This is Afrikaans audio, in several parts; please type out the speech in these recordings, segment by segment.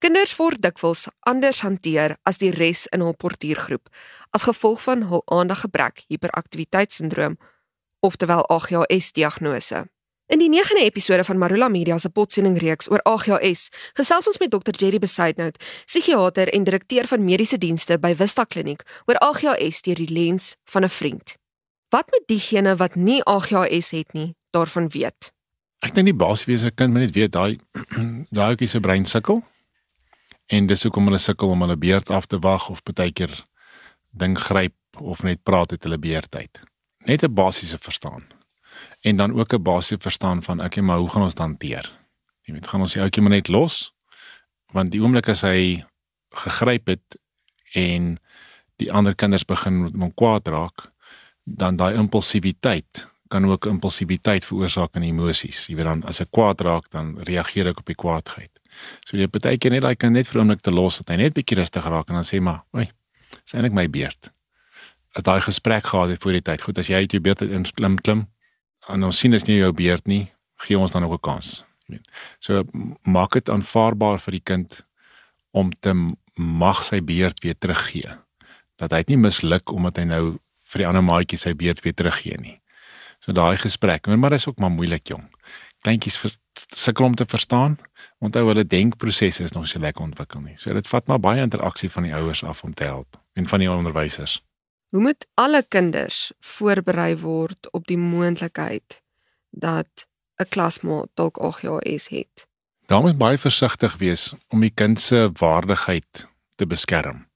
Kinders word dikwels anders hanteer as die res in hul portuïergroep as gevolg van hul aandaggebrek hiperaktiwiteitssindroom oftewel AGHS diagnose. In die 9de episode van Marula Media se potsending reeks oor AGHS, gesels ons met Dr Jerry Besaidnout, psigiater en direkteur van mediese dienste by Vista Kliniek, oor AGHS deur die lens van 'n vriend. Wat moet diegene wat nie AGHS het nie daarvan weet? Ek dink die basiese kind moet net weet daai daai ouetjie se brein sukkel. En dis hoekom hulle sukkel om hulle beurt af te wag of baie keer ding gryp of net praat uit hulle beurt uit. Net 'n basiese verstaan en dan ook 'n basiese verstaan van okay, maar hoe gaan ons hanteer? Jy weet, gaan ons die ouetjie maar net los? Want die oomblik as hy gegryp het en die ander kinders begin met hom kwaad raak, dan daai impulsiwiteit kan ook impulsiwiteit veroorsaak in emosies. Jy weet dan as ek kwaad raak, dan reageer ek op die kwaadheid. So jy baie keer net daai kind net vir 'n oomblik te los dat hy net bietjie rustig raak en dan sê maar, "Oei, dis eintlik my beurt." Dat daai gesprek gehad het voor die tyd. Goed, as jy uit jou beurt uit klim klim, en ons sien dit is nie jou beurt nie, gee ons dan ook 'n kans. Jy weet. So maak dit aanvaarbaar vir die kind om te mag sy beurt weer teruggee. Dat hy nie misluk omdat hy nou vir die ander maatjie sy beurt weer teruggee nie. So daai gesprek, maar dit is ook maar moeilik jong. Kleintjies sukkel om te verstaan. Onthou hulle denkprosesse is nog so lekker ontwikkel nie. So dit vat maar baie interaksie van die ouers af om te help en van die onderwysers. Hoe moet alle kinders voorberei word op die moontlikheid dat 'n klasmaat dalk AGHS het? Daar moet baie versigtig wees om die kind se waardigheid te beskerm.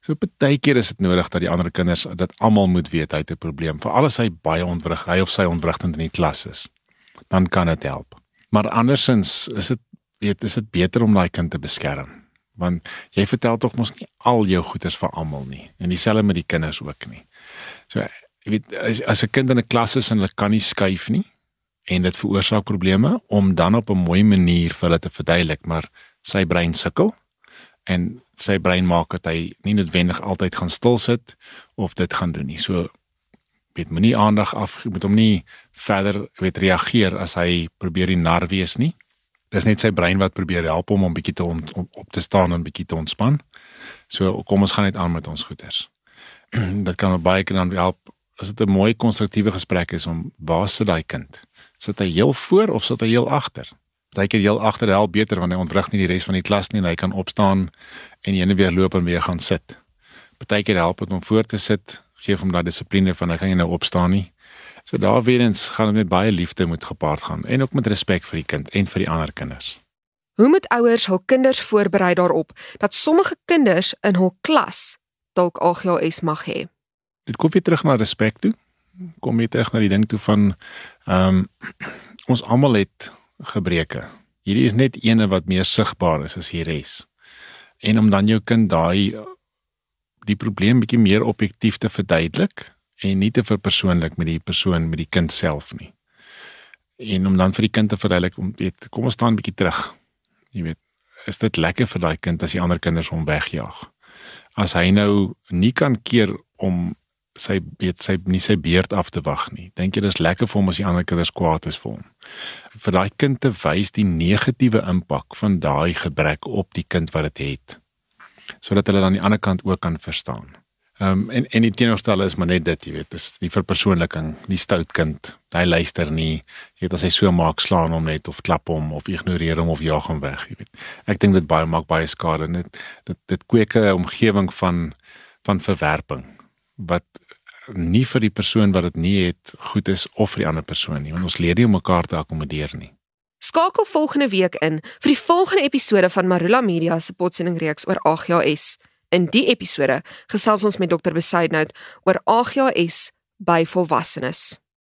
So baie keer is dit nodig dat die ander kinders dat almal moet weet hy het 'n probleem. Veral as hy baie ontwrig, hy of sy ontwrigtend in die klas is, dan kan dit help. Maar andersins is dit weet is dit beter om daai kind te beskerm want jy vertel tog mos nie al jou goeders vir almal nie en dieselfde met die kinders ook nie. So jy weet as, as 'n kind in 'n klas is en hulle kan nie skuif nie en dit veroorsaak probleme om dan op 'n mooi manier vir hulle te verduidelik maar sy brein sukkel en sy brein maak dat hy nie noodwendig altyd gaan stil sit of dit gaan doen nie. So weet moenie aandag af met hom nie verder weet reageer as hy probeer die nar wees nie dis net sy brein wat probeer help hom om bietjie te on, om, op te staan en bietjie te ontspan. So kom ons gaan net aan met ons goeters. dit kan baie kan help as dit 'n mooi konstruktiewe gesprek is om waar sit daai kind? Sit hy heel voor of sit hy heel agter? Partykeer heel agter help beter want hy ontwrig nie die res van die klas nie en hy kan opstaan en ene weer loop en weer gaan sit. Partykeer help dit om voor te sit, gee hom daai dissipline van hy gaan nie nou opstaan nie. So daar weer eens gaan dit met baie liefde moet gepaard gaan en ook met respek vir die kind en vir die ander kinders. Hoe moet ouers hul kinders voorberei daarop dat sommige kinders in hul klas dalk AGHS mag hê? Dit kom weer terug na respek toe. Kom weer terug na die ding toe van ehm um, ons almal het gebreke. Hierdie is net eene wat meer sigbaar is as die res. En om dan jou kind daai die probleem bietjie meer objektief te verduidelik en nie te verpersoonlik met die persoon met die kind self nie. En om dan vir die kind te verduidelik om weet kom ons staan bietjie terug. Jy weet, is dit lekker vir daai kind as die ander kinders hom wegjaag? As hy nou nie kan keer om sy weet sy nie sy beurt af te wag nie. Dink jy dis lekker vir hom as die ander kinders kwaad is vir hom? Vir daai kind te wys die negatiewe impak van daai gebrek op die kind wat dit het. Sodat hulle dan die ander kant ook kan verstaan. Ehm um, en en die teenoorstelle is maar net dit, jy weet, dis die verpersoonliking, die stout kind. Hy luister nie. Jy weet as hy so maak, slaan hom net of klap hom of ignoreer hom of jaag hom weg, jy weet. Ek dink dit baie maak baie skade net dit dit kweek 'n omgewing van van verwerping wat nie vir die persoon wat dit nie het goed is of vir die ander persoon nie, want ons leer nie om mekaar te akkommodeer nie. Skakel volgende week in vir die volgende episode van Marula Media se potsending reeks oor AGHS. In die episode gesels ons met Dr. Besaidnout oor AGHS by volwassenes.